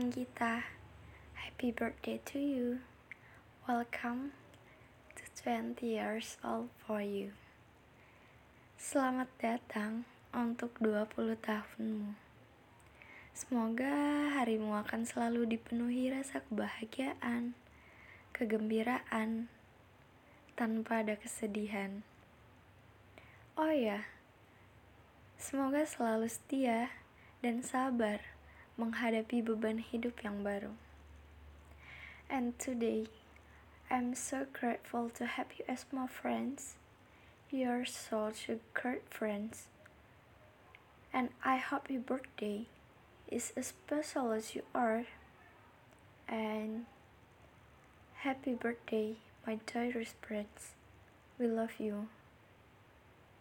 Anggita, happy birthday to you. Welcome to 20 years old for you. Selamat datang untuk 20 tahunmu. Semoga harimu akan selalu dipenuhi rasa kebahagiaan, kegembiraan, tanpa ada kesedihan. Oh ya, semoga selalu setia dan sabar menghadapi beban hidup yang baru. And today, I'm so grateful to have you as my friends. You're such a great friends. And I hope your birthday is as special as you are. And happy birthday, my dearest friends. We love you.